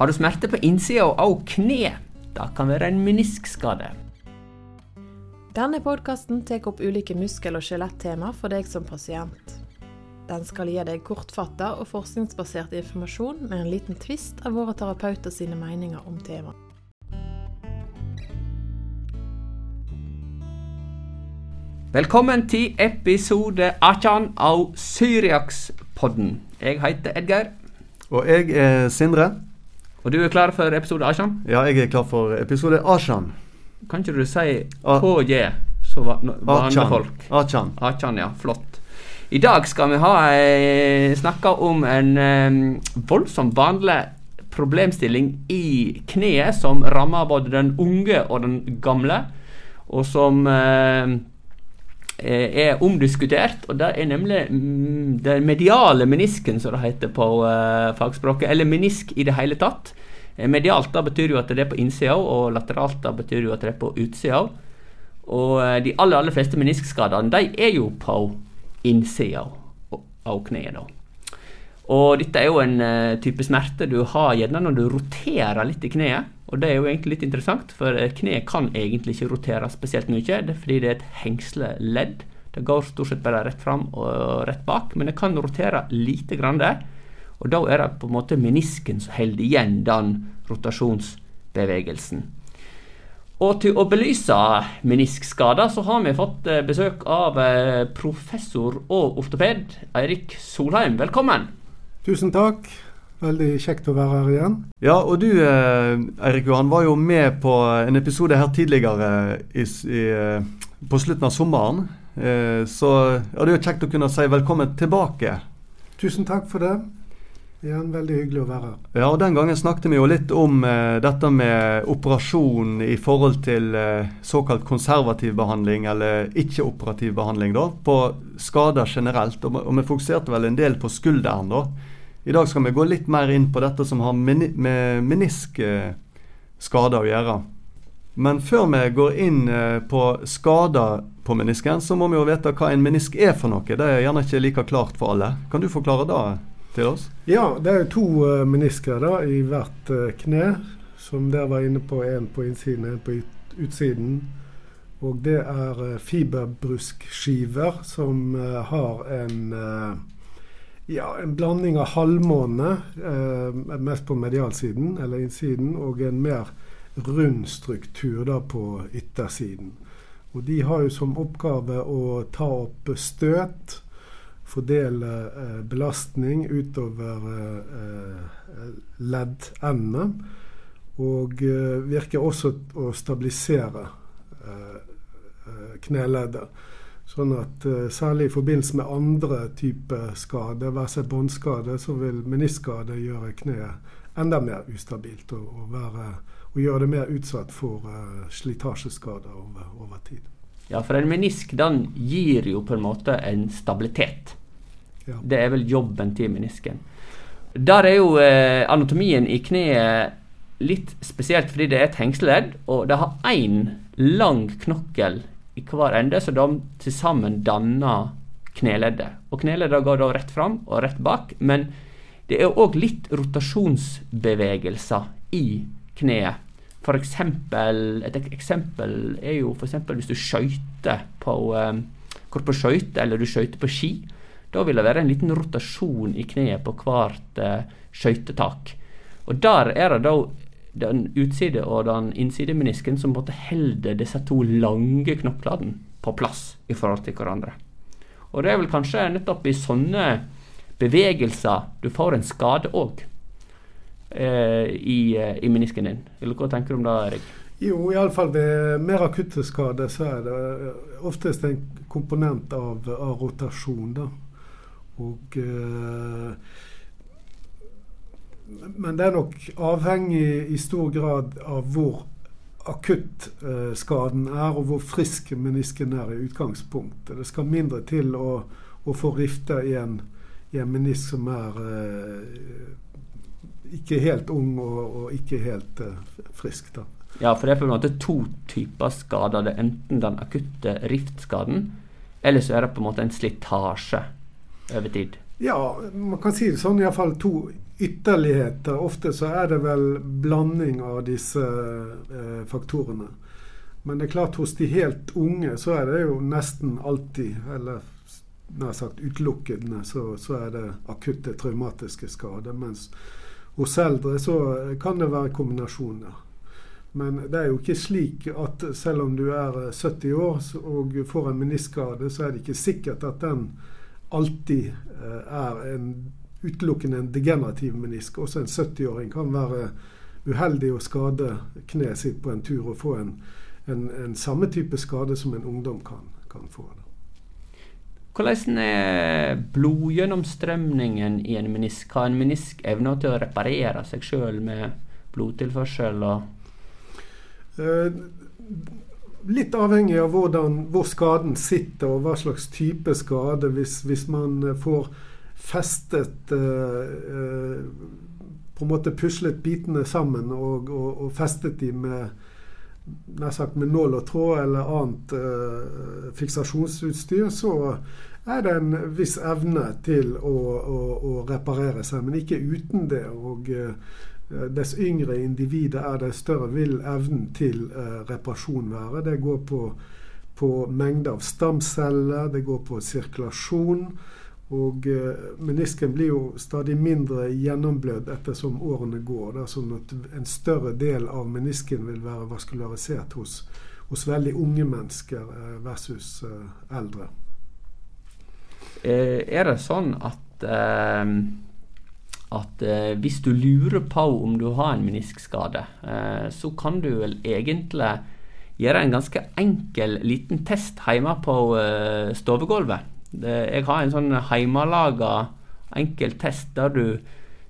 Har du smerte på innsida av kne? Det kan være en meniskskade. Denne podkasten tar opp ulike muskel- og skjelettema for deg som pasient. Den skal gi deg kortfatta og forskningsbasert informasjon med en liten tvist av våre terapeuter sine meninger om temaet. Velkommen til episode 18 av Syriakspodden. Jeg heter Edgeir, Og jeg er Sindre. Og du er klar for episode 18? Ja, jeg er klar for episode Ashan. Kan ikke du si A- KJ, så va vanlige folk? Achan. 18, ja. Flott. I dag skal vi ha eh, snakke om en eh, voldsomt vanlig problemstilling i kneet som rammer både den unge og den gamle, og som eh, er omdiskutert. Og det er nemlig mm, den mediale menisken, som det heter på eh, fagspråket. Eller menisk i det hele tatt. Eh, Medialt da betyr jo at det er på innsida, og lateralt da betyr jo at det er på utsida. Og eh, de aller, aller fleste meniskskadene de er jo på innsida av- kneet. da. Og dette er jo en eh, type smerte du har gjerne når du roterer litt i kneet. Og det er jo egentlig litt interessant, for eh, kneet kan egentlig ikke rotere spesielt mye. Det er fordi det er et hengsleledd. Det går stort sett bare rett fram og rett bak, men det kan rotere lite grann det. Og da er det på en måte menisken som holder igjen den rotasjonsbevegelsen. Og til å belyse meniskskader, så har vi fått eh, besøk av eh, professor og ortoped Eirik Solheim. Velkommen! Tusen takk. Veldig kjekt å være her igjen. Ja, og du eh, Eirik Johan var jo med på en episode her tidligere i, i, eh, på slutten av sommeren. Eh, Så ja, det er jo kjekt å kunne si velkommen tilbake. Tusen takk for det. Igjen veldig hyggelig å være her. Ja, og Den gangen snakket vi jo litt om eh, dette med operasjon i forhold til eh, såkalt konservativ behandling, eller ikke-operativ behandling, da, på skader generelt. Og, og vi fokuserte vel en del på skulderen, da. I dag skal vi gå litt mer inn på dette som har med meniskskader å gjøre. Men før vi går inn eh, på skader på menisken, så må vi jo vite hva en menisk er for noe. Det er gjerne ikke like klart for alle. Kan du forklare det til oss? Ja, det er to uh, menisker da, i hvert eh, kne. Som der var inne på, en på innsiden og en på utsiden. Og det er fiberbruskskiver som eh, har en eh, ja, en blanding av halvmåne, eh, mest på medialsiden eller innsiden, og en mer rund struktur da på yttersiden. Og de har jo som oppgave å ta opp støt, fordele eh, belastning utover eh, eh, leddendene, og eh, virker også å stabilisere eh, eh, kneleddet. Sånn at eh, særlig i forbindelse med andre typer skade, være seg båndskade, så vil meniskskade gjøre kneet enda mer ustabilt og, og, være, og gjøre det mer utsatt for uh, slitasjeskader over, over tid. Ja, for en menisk den gir jo på en måte en stabilitet. Ja. Det er vel jobben til menisken. Der er jo eh, anatomien i kneet litt spesielt fordi det er et hengseledd, og det har én lang knokkel i hver ende, så de til sammen danner kneleddet. Og kneleddet går da rett fram og rett bak, men det er òg litt rotasjonsbevegelser i kneet. For eksempel, et eksempel er jo eksempel hvis du skøyter på eh, går på skøyter, eller du skøyter på ski. Da vil det være en liten rotasjon i kneet på hvert eh, skøytetak. Og der er det da den utside og den innside menisken som måtte holde disse to lange knoklene på plass i forhold til hverandre. Og det er vel kanskje nettopp i sånne bevegelser du får en skade òg. Eh, i, eh, I menisken din. Eller hva tenker du om det, Erik? Jo, iallfall ved mer akutte skader så er det eh, oftest en komponent av, av rotasjon. da. Og eh, Men det er nok avhengig i stor grad av hvor akutt eh, skaden er, og hvor frisk menisken er i utgangspunktet. Det skal mindre til å, å få rifter i en, i en menisk som er eh, ikke helt ung og, og ikke helt eh, frisk. da. Ja, for det er på en måte to typer skader. Det er enten den akutte riftskaden, eller så er det på en måte en slitasje over tid. Ja, man kan si det sånn. Iallfall to ytterligheter. Ofte så er det vel blanding av disse eh, faktorene. Men det er klart hos de helt unge så er det jo nesten alltid, eller nær sagt utelukkende, så, så er det akutte traumatiske skader. Mens hos eldre så kan det være kombinasjoner. Men det er jo ikke slik at selv om du er 70 år og får en meniskskade, så er det ikke sikkert at den alltid eh, er en, utelukkende en degenerativ menisk. Også en 70-åring kan være uheldig å skade kneet sitt på en tur og få en, en, en samme type skade som en ungdom kan, kan få. Hvordan er blodgjennomstrømningen i en menisk? Har en menisk evne til å reparere seg sjøl med blodtilførsel? Eh, litt avhengig av hvordan, hvor skaden sitter og hva slags type skade. Hvis, hvis man får festet eh, eh, På en måte puslet bitene sammen og, og, og festet de med nær sagt med nål og tråd eller annet eh, fiksasjonsutstyr, så er det en viss evne til å, å, å reparere seg, men ikke uten det. og eh, Dess yngre individet er, dess større vil evnen til eh, reparasjon være. Det går på, på mengde av stamceller, det går på sirkulasjon. Og eh, menisken blir jo stadig mindre gjennomblødd ettersom årene går. Da, sånn at en større del av menisken vil være vaskularisert hos, hos veldig unge mennesker eh, versus eh, eldre. Eh, er det sånn at eh, at eh, hvis du lurer på om du har en meniskskade, eh, så kan du vel egentlig gjøre en ganske enkel liten test hjemme på eh, stovegulvet. jeg har en sånn hjemmelaga enkel test der du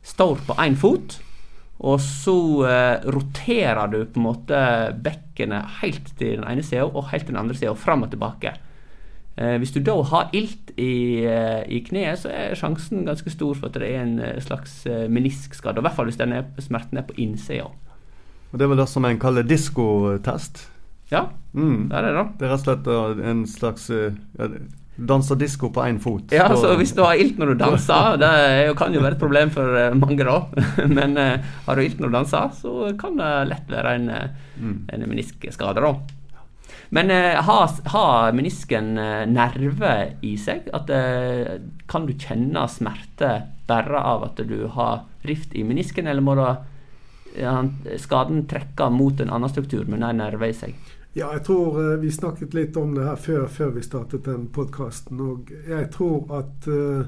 står på én fot, og så eh, roterer du på en måte bekkenet helt til den ene sida og helt til den andre sida, fram og tilbake. Eh, hvis du da har ilt i, eh, i, kneet, så er sjansen ganske stor for at det er en eh, slags meniskskade. I hvert fall hvis den er, smerten er på innsida. Og Det er vel det som en kaller diskotest? Ja, mm. det er det. da. Det er rett og slett en slags ja, Danser disko på én fot. Ja, så hvis du har ilt når du danser, det jo, kan jo være et problem for mange, da. Men uh, har du ilt når du danser, så kan det lett være en, mm. en meniskskade, da. Men eh, har, ha menisken eh, nerve i seg? At, eh, kan du kjenne smerte bare av at du har rift i menisken, eller må da skaden trekke mot en annen struktur men er nerve i seg? Ja, jeg tror uh, Vi snakket litt om det her før, før vi startet den podkasten. Og jeg tror at uh,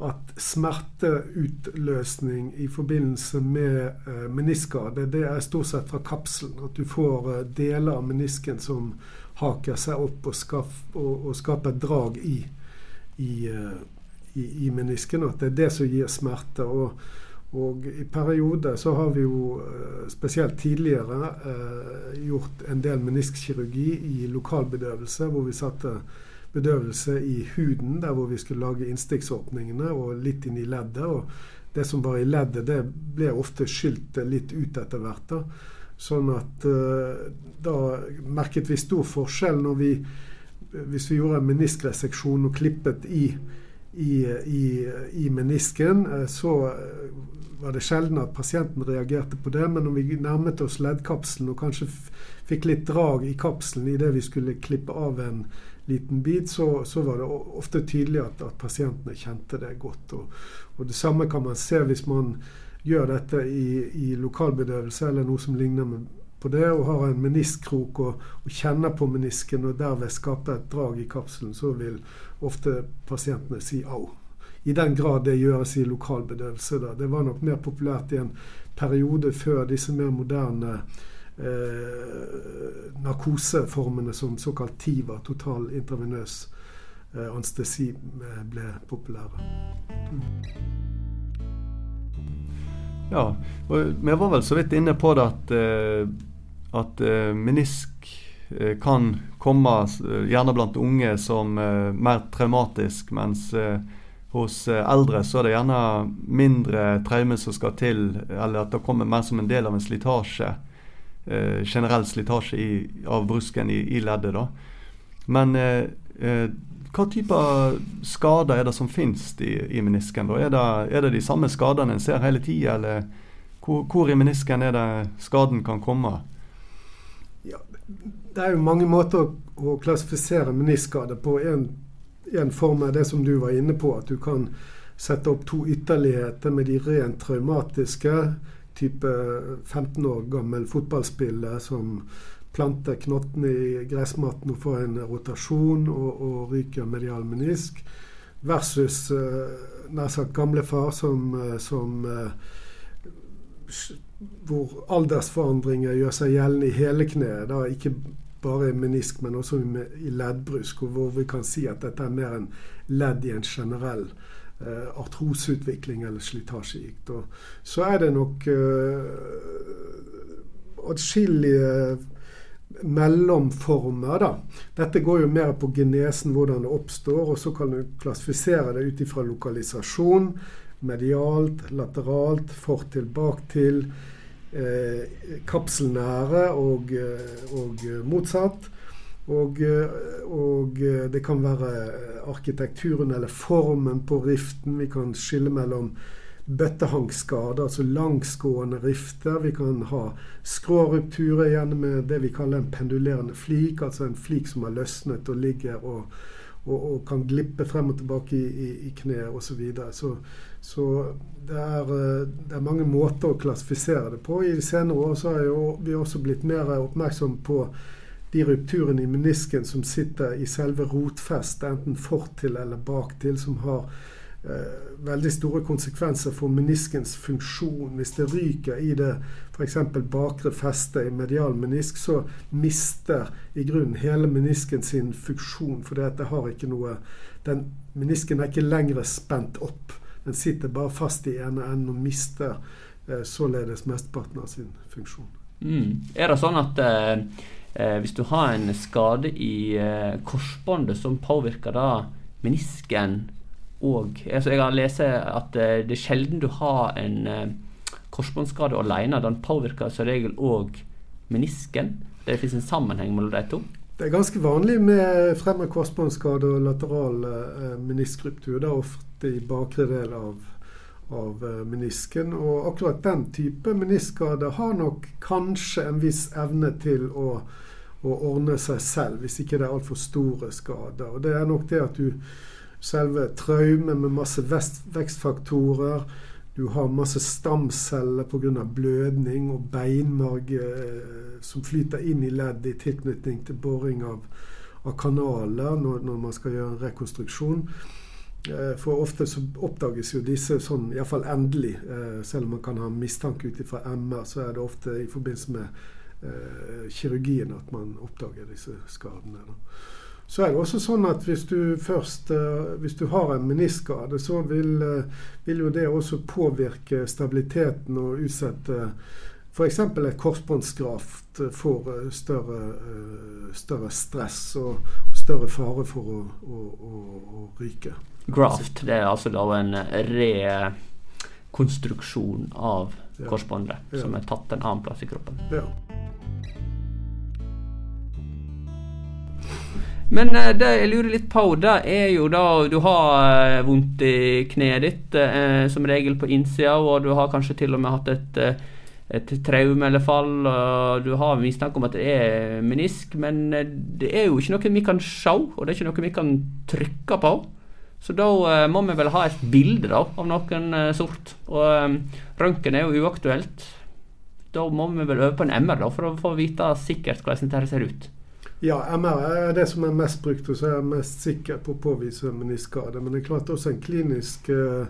at smerteutløsning i forbindelse med eh, meniskskade, det er stort sett fra kapselen. At du får eh, deler av menisken som haker seg opp og, skaff, og, og skaper drag i, i, eh, i, i, menisken. At det er det som gir smerte. Og, og i perioder så har vi jo spesielt tidligere gjort en del meniskkirurgi i lokalbedøvelse, hvor vi satte bedøvelse i huden, der hvor vi skulle lage innstikksåpningene og litt inn i leddet. og Det som var i leddet, det ble ofte skylt litt ut etter hvert. da. Sånn at uh, da merket vi stor forskjell når vi hvis vi gjorde en meniskreseksjon og klippet i, i, i, i menisken, eh, så eh, var det sjelden at pasienten reagerte på det. Men når vi nærmet oss leddkapselen og kanskje fikk litt drag i kapselen idet vi skulle klippe av en liten bit, så, så var det ofte tydelig at, at, pasientene kjente det godt. Og, og, Det samme kan man se hvis man gjør dette i, i lokalbedøvelse eller noe som ligner på det, og har en meniskkrok og, og, kjenner på menisken og derved skaper et drag i kapselen, så vil ofte pasientene si au. I den grad det gjøres i lokalbedøvelse. Da. Det var nok mer populært i en periode før disse mer moderne narkoseformene som såkalt TIVA, total intravenøs eh, anestesi, eh, ble populære. Ja, og vi var vel så vidt inne på det at, eh, at eh, menisk eh, kan komme gjerne blant unge som mer traumatisk, mens hos eldre så er det gjerne mindre traume som skal til, eller at det kommer mer som en del av en slitasje eh, generell slitasje av brusken i, i, leddet. da. Men eh, eh, hva type skader er det som finnes i, i menisken? Er det, er det, de samme skadene en ser hele tida, eller hvor, hvor, i menisken er det skaden kan komme? Ja, det er jo mange måter å, å klassifisere meniskskader på. En, en form er det som du var inne på, at du kan sette opp to ytterligheter med de rent traumatiske. Type 15 år gammel fotballspiller som planter knottene i gressmatten og får en rotasjon og, og ryker medial menisk. Versus uh, nær sagt gamlefar som, uh, som hvor aldersforandringer gjør seg gjeldende i hele kneet. Da ikke bare i menisk, men også i leddbrusk, hvor vi kan si at dette er mer en ledd i en generell eh, artroseutvikling eller slitasjegikt. Så er det nok eh, atskillige mellomformer. da. Dette går jo mer på genesen, hvordan det oppstår, og så kan du klassifisere det ut ifra lokalisasjon. Medialt, lateralt, fortil, baktil, eh, kapselnære og, eh, og motsatt. Og, eh, og, eh, det kan være arkitekturen eller formen på riften. Vi kan skille mellom bøttehankskader, altså langsgående rifter. Vi kan ha skrårupturer igjen med det vi kaller en pendulerende flik, altså en flik som har løsnet og ligger og, og, og kan glippe frem og tilbake i, i, i kneet osv. Så, videre. så Så det er, eh, det er, mange måter å klassifisere det på. I de senere år så har vi også blitt mer oppmerksom på de rupturene i menisken som sitter i selve rotfestet, enten fortil eller baktil, som har eh, veldig store konsekvenser for meniskens funksjon. Hvis det ryker i det f.eks. bakre festet i medial menisk, så mister i grunnen hele menisken sin funksjon. For det har ikke noe den, Menisken er ikke lenger spent opp. Den sitter bare fast i ene enden og mister eh, således mesteparten av sin funksjon. Mm. Er det sånn at eh, eh, hvis du har en skade i eh, korsbåndet som påvirker da menisken og altså Jeg har lest at eh, det er sjelden du har en eh, korsbåndskade alene. Den påvirker som regel òg menisken. Det fins en sammenheng mellom de to. Det er ganske vanlig med fremre korsbåndskade og lateral eh, meniskruptur. Det er ofte i bakre del av, av eh, menisken. Og akkurat den type meniskskade har nok kanskje en viss evne til å å ordne seg selv, hvis ikke det er altfor store skader. Og Det er nok det at du Selve traumet med masse vekstfaktorer, du har masse stamceller pga. blødning og beinmarg eh, som flyter inn i ledd i tilknytning til boring av, av kanaler når, når, man skal gjøre en rekonstruksjon. Eh, for ofte så oppdages jo disse sånn, iallfall endelig. Eh, selv om man kan ha mistanke ut ifra MR, så er det ofte i forbindelse med eh, kirurgien at man oppdager disse skadene. Så er det også sånn at hvis du først hvis du har en meniskade, så vil, vil, jo det også påvirke stabiliteten og utsette f.eks. et korsbåndsgraft for større, større, stress og større fare for å, å, å, å ryke. Graft, det er altså da en rekonstruksjon av korsbåndet ja. som er tatt en annen plass i kroppen. Ja. Men uh, det jeg lurer litt på, det er jo da du har uh, vondt i kneet ditt, som regel på innsida, og du har kanskje til og med hatt et, et traume eller fall, og du har mistanke om at det er menisk, men det er jo ikke noe vi kan se, og det er ikke noe vi kan trykke på. Så da må vi vel ha et bilde da, av noen sort. Og um, røntgen er jo uaktuelt. Da må vi vel øve på en MR da, for å få vite sikkert hvordan dette ser ut. Ja, MR er det som er mest brukt, og så er jeg mest sikker på å påvise meniskade. Men det er klart også en klinisk uh,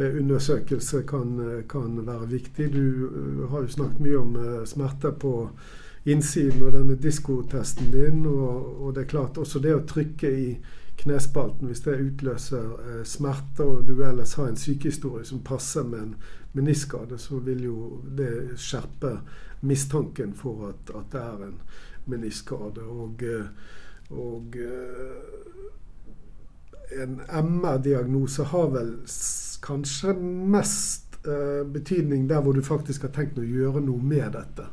undersøkelse kan, kan, være viktig. Du har jo snakket mye om smerter på innsiden og denne diskotesten din. Og, og, det er klart også det å trykke i knespalten, hvis det utløser smerter, og du ellers har en sykehistorie som passer med en meniskskade, så vil jo det skjerpe mistanken for at, at det er en meniskskade. Og, eh, og eh, en MR-diagnose har vel kanskje mest eh, betydning der hvor du faktisk har tenkt å gjøre noe med dette.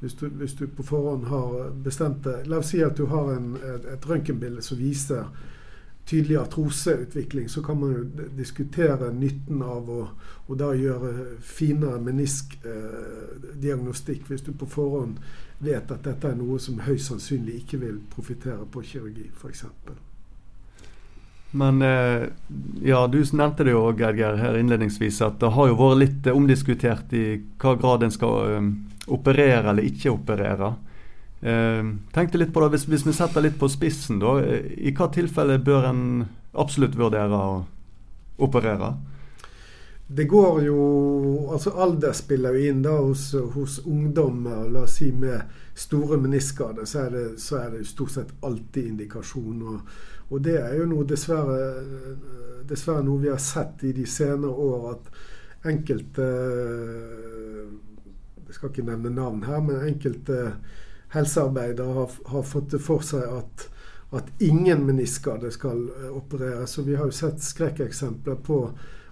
Hvis du, hvis du på forhånd har bestemt det La oss si at du har en, et, et røntgenbilde som viser tydelig artroseutvikling, så kan man jo diskutere nytten av å, å da gjøre finere meniskdiagnostikk, eh, hvis du på forhånd vet at dette er noe som høyst sannsynlig ikke vil profitere på kirurgi, f.eks. Men eh, ja, du nevnte det jo Geir, her innledningsvis at det har jo vært litt omdiskutert i hva grad en skal eh, operere eller ikke operere. Eh, tenkte litt på det, hvis, hvis, vi setter litt på spissen, da. Eh, I hva tilfelle bør en absolutt vurdere å operere? Det går jo Altså alder spiller jo inn da hos, hos ungdommer. La oss si med store meniskader, så er det, så er det stort sett alltid indikasjon. Og, og, det er jo noe dessverre, dessverre noe vi har sett i de senere år, at enkelte Jeg skal ikke nevne navn her, men enkelte helsearbeidere har, har, fått det for seg at, at ingen meniskskade skal eh, opereres. Så vi har jo sett skrekkeksempler på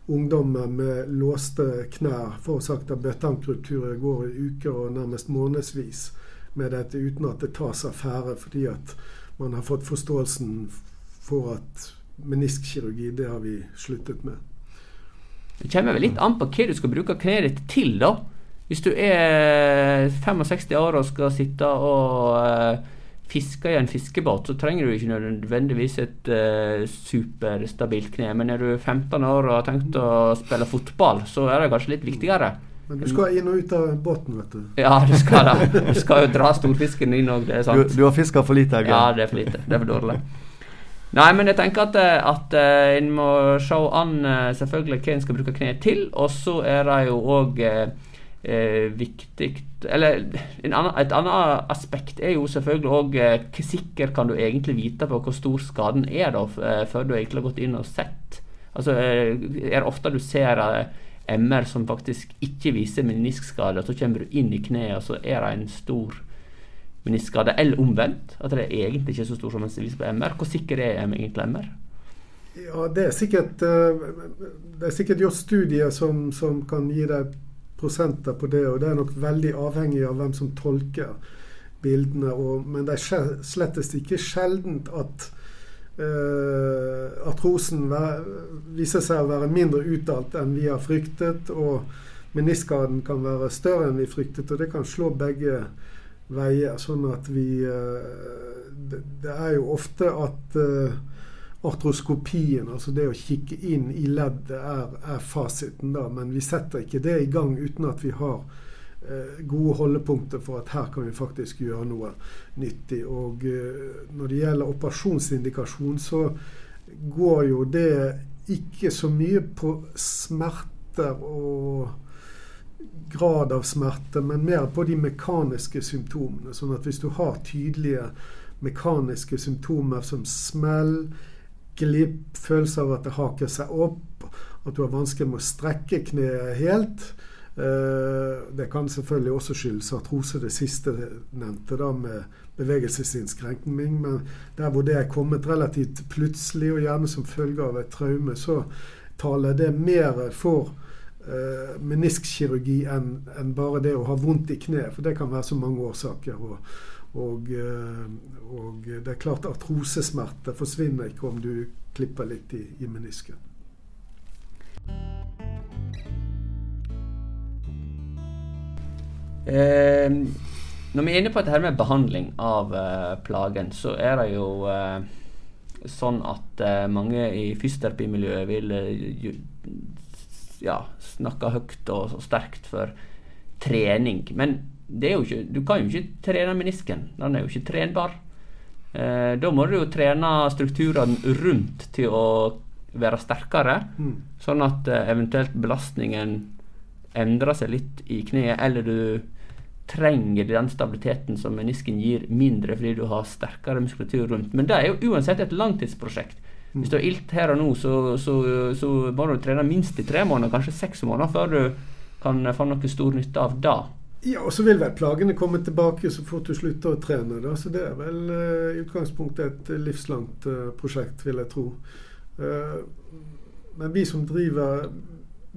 ungdommer med låste knær forårsaket av bøttankrupturer går i uker og nærmest månedsvis med dette uten at det tas affære, fordi at man har fått forståelsen for at meniskkirurgi, det har vi sluttet med. Det kommer vel litt an på hva du skal bruke kneet til, da. Hvis du er 65 år og skal sitte og uh, fiske i en fiskebåt, så trenger du ikke nødvendigvis et uh, superstabilt kne. Men er du 15 år og har tenkt å spille fotball, så er det kanskje litt viktigere. Men du skal inn og ut av båten, vet du. Ja, du skal det. Du skal jo dra storfisken inn òg, det er sant. Du, du har fiska for lite, Evgen. Ja, det er for lite. Det er for dårlig. Nei, men jeg tenker at, eh, at en må se an selvfølgelig hva en skal bruke kneet til. Og så er det jo òg eh, viktig Eller annen, et annet aspekt er jo selvfølgelig òg eh, hvor sikker kan du egentlig vite på hvor stor skaden er, da, eh, før du egentlig har gått inn og sett. Altså, eh, er det ofte du ser eh, MR som faktisk ikke viser meniskskade, og så kommer du inn i kneet, og så er det en stor meniskskade. Eller omvendt, at det er egentlig ikke er så stor som en viser på MR. Hvor sikker er egentlig MR? Ja, det er sikkert, det er sikkert gjort studier som, som kan gi deg prosenter på det, og det er nok veldig avhengig av hvem som tolker bildene. Og, men det er slettest ikke sjeldent at uh, artrosen viser seg å være mindre uttalt enn vi har fryktet, og meniskaden kan være større enn vi fryktet, og det kan slå begge veier. Sånn at vi uh, det, det, er jo ofte at uh, artroskopien, altså det å kikke inn i leddet, er, er, fasiten. da, Men vi setter ikke det i gang uten at vi har eh, gode holdepunkter for at her kan vi faktisk gjøre noe nyttig. Og eh, når det gjelder operasjonsindikasjon, så går jo det ikke så mye på smerter og grad av smerte, men mer på de mekaniske symptomene. Sånn at hvis du har tydelige mekaniske symptomer som smell, glipp, følelse av at det haker seg opp, at du har vansker med å strekke kneet helt. Eh, det kan selvfølgelig også skyldes artrose, det siste nevnte, da, med bevegelsesinnskrenkning. Men der hvor det er kommet relativt plutselig, og gjerne som følge av et traume, så taler det mer for eh, meniskkirurgi enn en bare det å ha vondt i kneet. For det kan være så mange årsaker. og og, eh, og, det er klart artrosesmerter forsvinner ikke om du klipper litt i, i menisken. Eh, når vi er inne på dette med behandling av eh, plagen, så er det jo eh, sånn at eh, mange i fysioterapimiljøet vil eh, ja, snakke høyt og, og sterkt for trening. Men ikke, du kan jo ikke trene menisken. Den er jo ikke trenbar. Eh, da må du jo trene strukturene rundt til å være sterkere, mm. sånn at eh, eventuelt belastningen endrer seg litt i kneet, eller du trenger den stabiliteten som menisken gir, mindre fordi du har sterkere muskulatur rundt. Men det er jo uansett et langtidsprosjekt. Mm. Hvis du har ilt her og nå, så, så, så må du trene minst i tre måneder, kanskje seks måneder, før du kan få noe stor nytte av det. Ja, og så vil vel plagene komme tilbake så fort du slutter å trene. Da. Så det er vel uh, i utgangspunktet et livslangt uh, prosjekt, vil jeg tro. Men vi som driver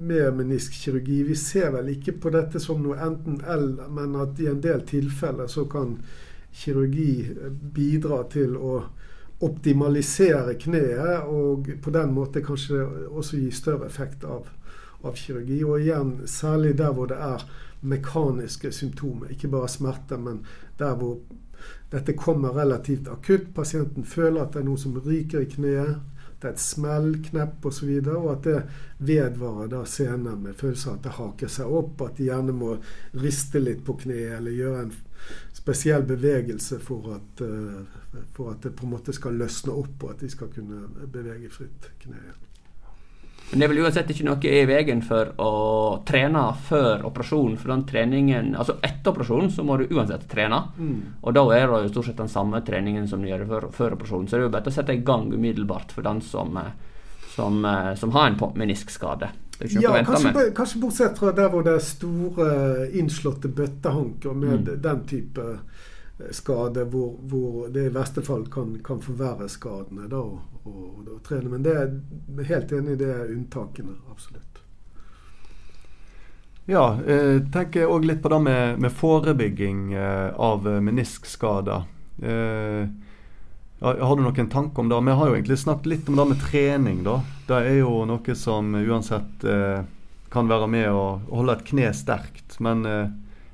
med meniskkirurgi. Vi ser vel ikke på dette som noe enten-eller, men at i en del tilfeller så kan kirurgi bidra til å optimalisere kneet, og på den måte kanskje også gi større effekt av, av kirurgi. Og igjen, særlig der hvor det er mekaniske symptomer, ikke bare smerte, men der hvor dette kommer relativt akutt. Pasienten føler at det er noe som ryker i kneet. Det er et smell, knepp osv. Og, så og at det vedvarer da senere med følelsen av at det haker seg opp. At de gjerne må riste litt på kneet eller gjøre en spesiell bevegelse for at, uh, for at det på en måte skal løsne opp og at de skal kunne bevege fritt kneet. Men det er vel uansett ikke noe i veien for å trene før operasjonen. For den treningen, altså etter operasjonen så må du uansett trene. Mm. Og da er det jo stort sett den samme treningen som du gjør før, før operasjonen. Så det er jo bare å sette i gang umiddelbart for den som, eh, som, eh, som har en meniskskade. Ja, kanskje, kanskje, bortsett fra der hvor det er store innslåtte bøttehanker med mm. den type skade hvor, hvor, det i verste fall kan, kan forverre skadene. Da, og, og, og, trene. Men det er helt enig i det er unntakene. Absolutt. Ja, eh, tenker òg litt på det med, med forebygging eh, av meniskskader. Eh, har du noen tanke om det? Vi har jo egentlig snakket litt om det med trening. da. Det er jo noe som uansett eh, kan være med å holde et kne sterkt. Men eh,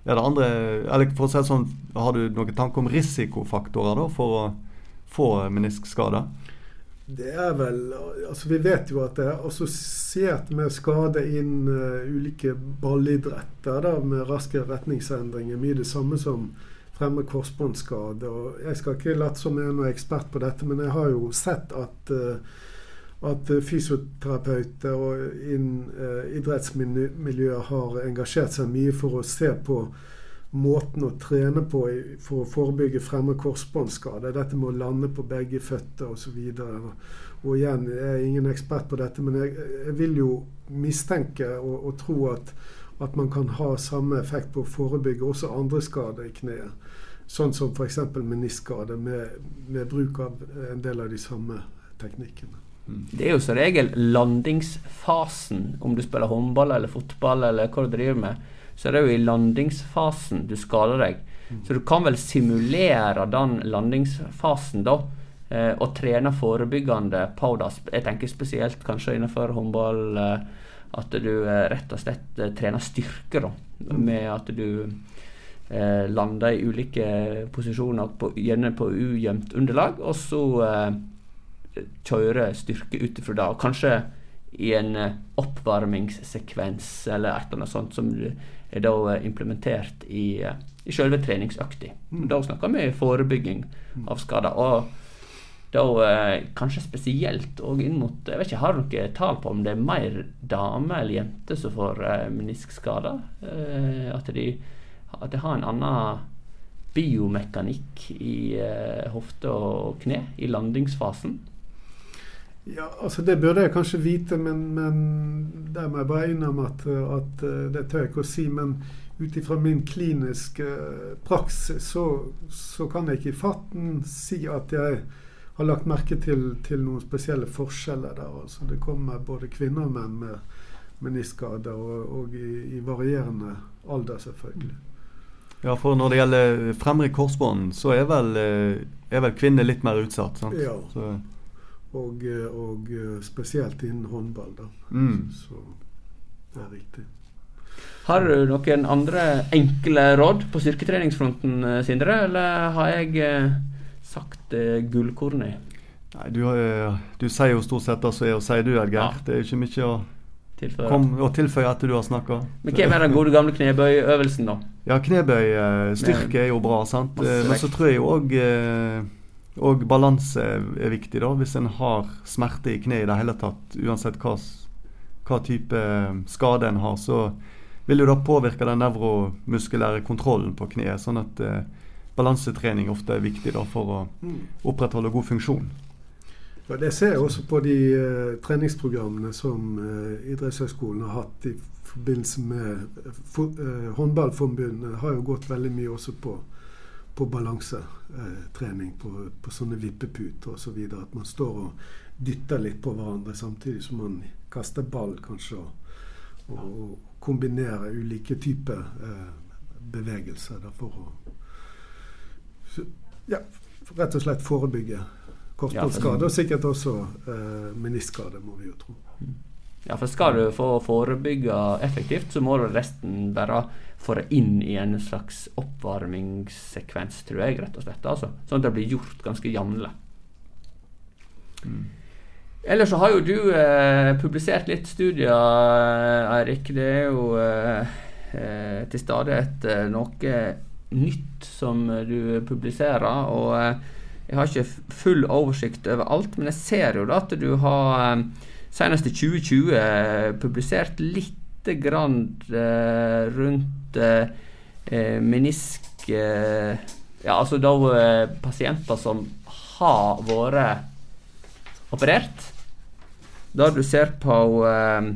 er det andre eller for å si sånn, Har du noen tanke om risikofaktorer da, for å få meniskskader? Det er vel altså Vi vet jo at det er assosiert med skade innen uh, ulike ballidretter da, med raske retningsendringer. Mye det samme som fremme korsbåndskade. Og jeg skal ikke late som jeg er noen ekspert på dette, men jeg har jo sett at uh, at fysioterapeuter og innen uh, idrettsmiljøet har engasjert seg mye for å se på måten å trene på for å forebygge fremme korsbåndskade. Dette med å lande på begge føtter osv. Og, og igjen, jeg er ingen ekspert på dette, men jeg, jeg vil jo mistenke og, og tro at, at, man kan ha samme effekt på å forebygge også andre skader i kneet. Sånn som f.eks. meniskskade med, med bruk av en del av de samme teknikkene. Det er jo som regel landingsfasen, om du spiller håndball eller fotball eller hva du driver med, så er det jo i landingsfasen du skader deg. Så du kan vel simulere den landingsfasen, da, eh, og trene forebyggende på det. Jeg tenker spesielt kanskje innenfor håndball eh, at du eh, rett og slett trener styrke, da, med at du eh, lander i ulike posisjoner, på, gjerne på ujevnt underlag, og så eh, kjøre styrke ut ifra det. Kanskje i en oppvarmingssekvens eller et eller annet sånt som er da eh, implementert i, eh, i selve treningsøkta. Mm. Da snakker vi forebygging mm. av skader. Og da kanskje spesielt og inn mot Jeg vet ikke, Har dere tall på om det er mer damer eller jenter som får meniskskader? At de, at de har en annen biomekanikk i hofte og kne i landingsfasen? Ja, altså Det burde jeg kanskje vite, men, men der må jeg bare innrømme at, at eh, det tør jeg ikke å si. Men ut ifra min kliniske praksis så, så, kan jeg ikke i fatten si at jeg har lagt merke til, til noen spesielle forskjeller der. Altså, det kommer både kvinner og menn med meniskader, og, og i, i, varierende alder, selvfølgelig. Ja, for når det gjelder fremre korsbånd, så er vel, eh, er vel kvinner litt mer utsatt? sant? Ja. Så, og, og, spesielt innen håndball. da. Mm. Så det er riktig. Har du noen andre enkle råd på styrketreningsfronten, eh, Sindre? Eller har jeg eh, sagt eh, gullkornet? Nei, du, du, sier jo stort sett det som er å si, du, Edgeir. Ja. Det er jo ikke mye å tilføye, kom, å tilføye etter du har snakka. Men hvem er den gode gamle knebøyøvelsen, da? Ja, knebøystyrke er jo bra, sant. Men så tror jeg jo òg og balanse er viktig, da. Hvis en har smerte i kneet i det hele tatt, uansett hva, hva type eh, skade en har, så vil jo det påvirke den nevromuskulære kontrollen på kneet. Sånn at eh, balansetrening ofte er viktig da, for å mm. opprettholde god funksjon. Ja, det ser jeg også på de eh, treningsprogrammene som eh, idrettshøyskolen har hatt i forbindelse med eh, Håndballforbundet har jo gått veldig mye også på på balansetrening på, på, sånne vippeputer osv. Så at man står og dytter litt på hverandre samtidig som man kaster ball, kanskje. Og, og kombinerer ulike typer eh, bevegelser da, for å ja, rett og slett forebygge korsbåndskade, og sikkert også eh, meniskskade, må vi jo tro. Ja, for skal du få forebygge effektivt, så må du resten bare det inn i en slags oppvarmingssekvens, tror jeg, rett og slett. Altså. Sånn at det blir gjort ganske jevnlig. Mm. Ellers så har jo du eh, publisert litt studier, Eirik. Det er jo eh, eh til stadighet eh, noe nytt som du publiserer. og eh, jeg har ikke full oversikt over alt, men jeg ser jo da at du har eh, senest i 2020 eh, publisert lite grann eh, rundt menisk Ja, altså da pasienter som har vært operert. Da du ser på eh,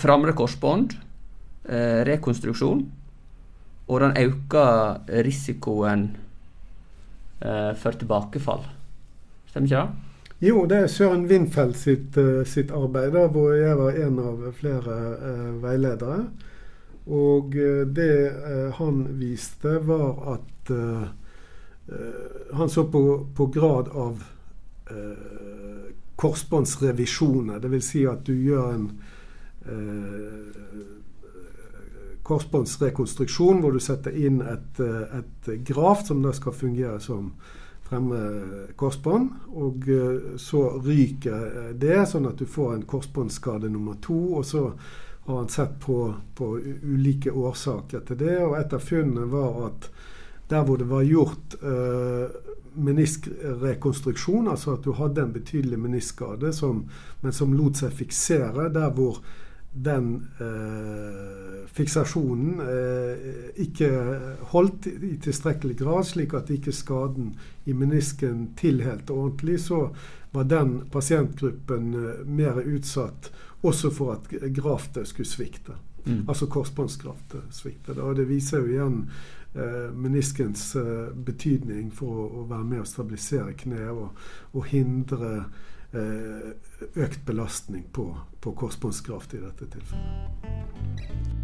framre korsbånd, eh, rekonstruksjon, og den øker risikoen eh, for tilbakefall. Stemmer ikke det? Jo, det er Søren Windfeld sitt, uh, sitt arbeid, da, hvor jeg var en av flere uh, veiledere. Og uh, det han viste, var at Han så på, på grad av korsbåndsrevisjoner. Dvs. Si at du gjør en korsbåndsrekonstruksjon hvor du setter inn et, eh, et graf som da skal fungere som fremme korsbånd. Og eh, så ryker eh, det, sånn at du får en korsbåndskade nummer to. Og så har han sett på, på ulike årsaker til det. Og et av funnene var at der hvor det var gjort eh, meniskrekonstruksjon, altså at du hadde en betydelig meniskskade, men som lot seg fiksere, der hvor den eh, fiksasjonen eh, ikke holdt i tilstrekkelig grad, slik at ikke skaden i menisken tilhelte ordentlig, så var den pasientgruppen eh, mer utsatt også for at graftet skulle svikte. Mm. Altså korsbåndsgraftet svikte. Og det viser jo igjen eh, meniskens eh, betydning for å, å, være med å stabilisere kneet og, og hindre økt belastning på, på korsbåndskraft i dette tilfellet.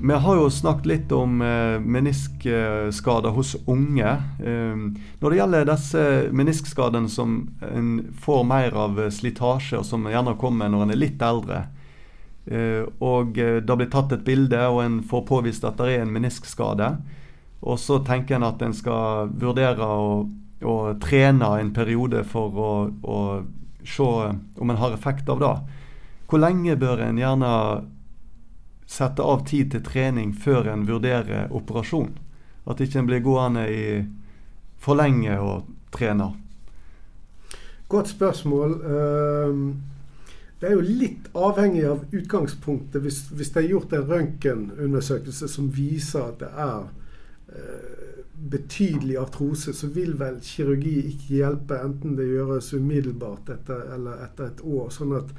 Vi har jo snakket litt om eh, meniskskader hos unge. Eh, når det gjelder disse meniskskadene som en får mer av slitasje, og som gjerne kommer når en er litt eldre, eh, og det blir tatt et bilde, og en får påvist at det er en meniskskade, og så tenker en at en skal vurdere å og trene en periode for å, å se om en har effekt av det. Hvor lenge bør en gjerne sette av tid til trening før en vurderer operasjon? At ikke en blir gående i for lenge og trene. Godt spørsmål. Ehm, det er jo litt avhengig av utgangspunktet. Hvis, hvis det er gjort en røntgenundersøkelse som viser at det er eh, betydelig artrose, så vil vel kirurgi ikke hjelpe, enten det gjøres umiddelbart etter, eller etter et år. sånn at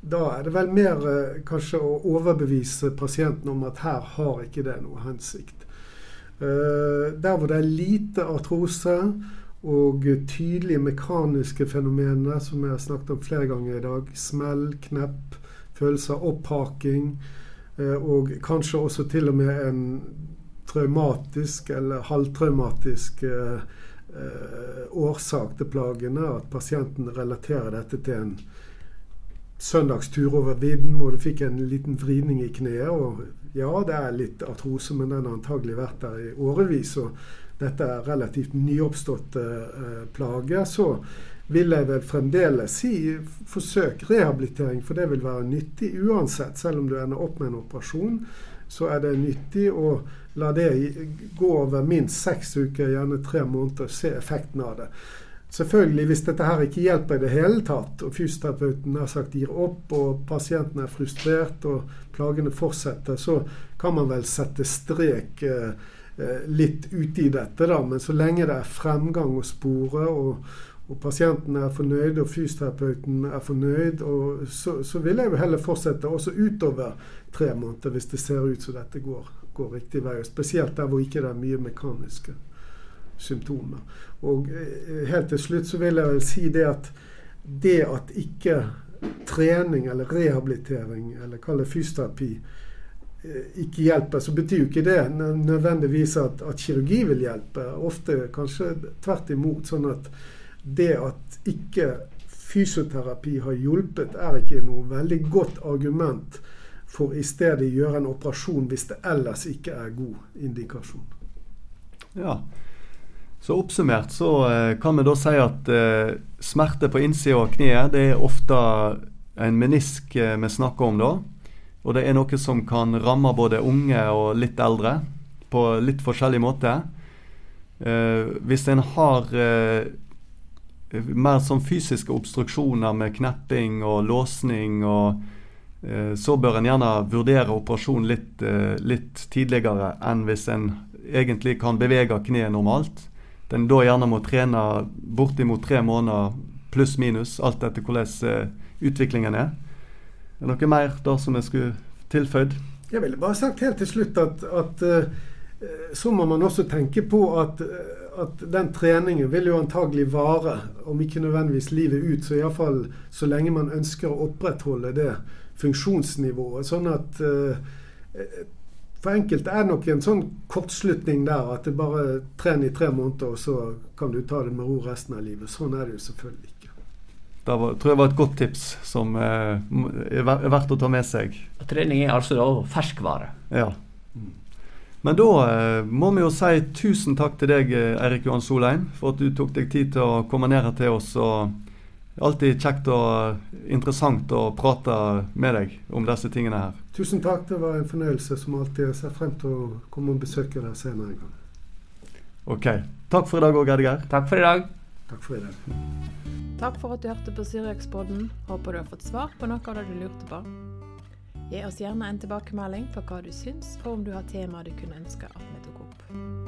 da er det vel mer eh, kanskje å overbevise pasienten om at her har ikke det noe hensikt. Eh, der hvor det er lite artrose og tydelige mekaniske fenomener, som jeg har snakket om flere ganger i dag, smell, knepp, følelse av opphaking, eh, og kanskje også til og med en traumatisk eller halvtraumatisk eh, eh, årsak til plagene. At pasienten relaterer dette til en søndagstur over vidden hvor du fikk en liten vridning i kneet. Og ja, det er litt artrose, men den har antagelig vært der i årevis. Og dette er relativt nyoppståtte eh, plager. Så vil jeg vel fremdeles si forsøk rehabilitering, for det vil være nyttig uansett. Selv om du ender opp med en operasjon, så er det nyttig. å La det gå over minst seks uker, gjerne tre måneder, og se effekten av det. Selvfølgelig, hvis dette her ikke hjelper i det hele tatt, og fysioterapeuten har sagt gir opp, og pasienten er frustrert og plagene fortsetter, så kan man vel sette strek eh, eh litt i dette, da. Men så lenge det er fremgang å spore, og, og pasienten er fornøyd, og fysioterapeuten er fornøyd, så, så, vil jeg jo heller fortsette også utover tre måneder, hvis det ser ut som dette går går riktig vei. Spesielt der hvor ikke det er mye mekaniske symptomer. Og eh, helt til slutt så vil jeg vel si det at det at ikke trening eller rehabilitering, eller kall det fysioterapi, eh, ikke hjelper, så betyr jo ikke det nødvendigvis at, at kirurgi vil hjelpe. Ofte kanskje tvert imot. Sånn at det at ikke fysioterapi har hjulpet, er ikke noe veldig godt argument for i stedet gjøre en operasjon hvis det ellers ikke er god indikasjon. Ja, så oppsummert så eh, kan vi da si at eh, smerte på innsida av kneet det er ofte en menisk eh, vi snakker om da. Og det er noe som kan ramme både unge og litt eldre på litt forskjellig måte. Hvis en har mer sånn fysiske obstruksjoner med knepping og låsning, og, så bør en gjerne vurdere operasjon litt, litt tidligere enn hvis en egentlig kan bevege kneet normalt den da gjerne må trene bortimot tre måneder pluss-minus, alt etter hvordan uh, utviklingen er. Er det noe mer da som jeg skulle tilføyd? Jeg ville bare sagt helt til slutt at, at så må man også tenke på at, at, den treningen vil jo antagelig vare, om ikke nødvendigvis livet ut, så iallfall så lenge man ønsker å opprettholde det funksjonsnivået. Sånn at uh, for enkelte er det nok en sånn kortslutning der at det bare trener i tre måneder, og så kan du ta det med ro resten av livet. Sånn er det jo selvfølgelig ikke. Det var, tror jeg var et godt tips som eh, er verdt å ta med seg. Trening er altså da ferskvare. Ja. Men da eh, må vi jo si tusen takk til deg, Erik Eirik Johan Solheim, for at du tok deg tid til å komme ned her til oss. og alltid kjekt og interessant å prate med deg om disse tingene her. Tusen takk, det var en fornøyelse som alltid. Jeg ser frem til å komme og besøke deg senere en gang. Ok. Takk for i dag òg, Edgar. Takk for i dag. Takk for i dag. Takk for at du hørte på Syriakspodden. Håper du har fått svar på noe av det du lurte på. Gi oss gjerne en tilbakemelding på hva du syns, og om du har temaer du kunne ønske at vi tok opp.